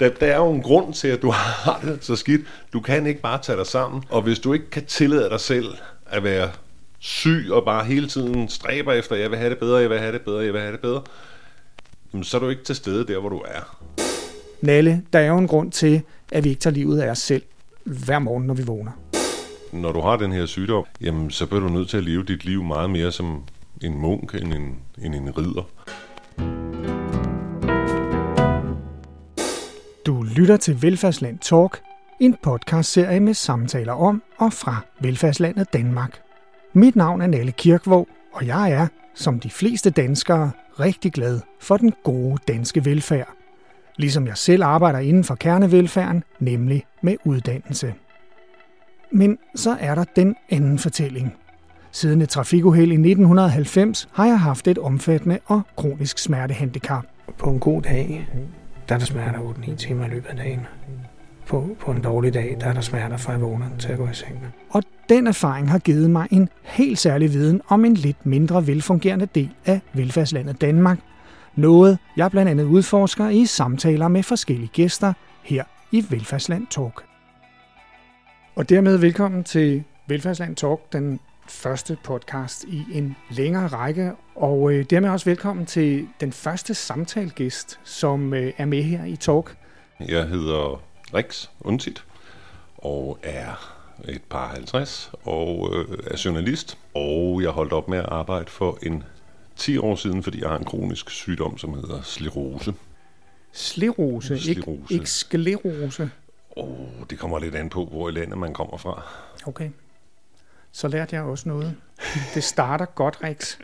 Der, der er jo en grund til, at du har det så skidt. Du kan ikke bare tage dig sammen. Og hvis du ikke kan tillade dig selv at være syg og bare hele tiden stræber efter, jeg vil have det bedre, jeg vil have det bedre, jeg vil have det bedre, så er du ikke til stede der, hvor du er. Nalle, der er jo en grund til, at vi ikke tager livet af os selv hver morgen, når vi vågner. Når du har den her sygdom, jamen, så bliver du nødt til at leve dit liv meget mere som en munk end en, end en ridder. Du lytter til Velfærdsland Talk, en podcastserie med samtaler om og fra velfærdslandet Danmark. Mit navn er Nalle Kirkvåg, og jeg er, som de fleste danskere, rigtig glad for den gode danske velfærd. Ligesom jeg selv arbejder inden for kernevelfærden, nemlig med uddannelse. Men så er der den anden fortælling. Siden et trafikuheld i 1990 har jeg haft et omfattende og kronisk smertehandicap. På en god dag, der er der smerter 8-9 timer i løbet af dagen. På, på en dårlig dag, der er der smerter fra jeg vågner til at gå i seng. Og den erfaring har givet mig en helt særlig viden om en lidt mindre velfungerende del af velfærdslandet Danmark. Noget, jeg blandt andet udforsker i samtaler med forskellige gæster her i Velfærdsland Talk. Og dermed velkommen til Velfærdsland Talk, den første podcast i en længere række, og øh, dermed også velkommen til den første samtalegæst, som øh, er med her i Talk. Jeg hedder Rex Undtit og er et par 50 og øh, er journalist. Og jeg holdt op med at arbejde for en 10 år siden, fordi jeg har en kronisk sygdom, som hedder sklerose. Sklerose, ikke, Sklerose. ikke sklerose. Og det kommer lidt an på, hvor i landet man kommer fra. Okay. Så lærte jeg også noget. Det starter godt, Rex.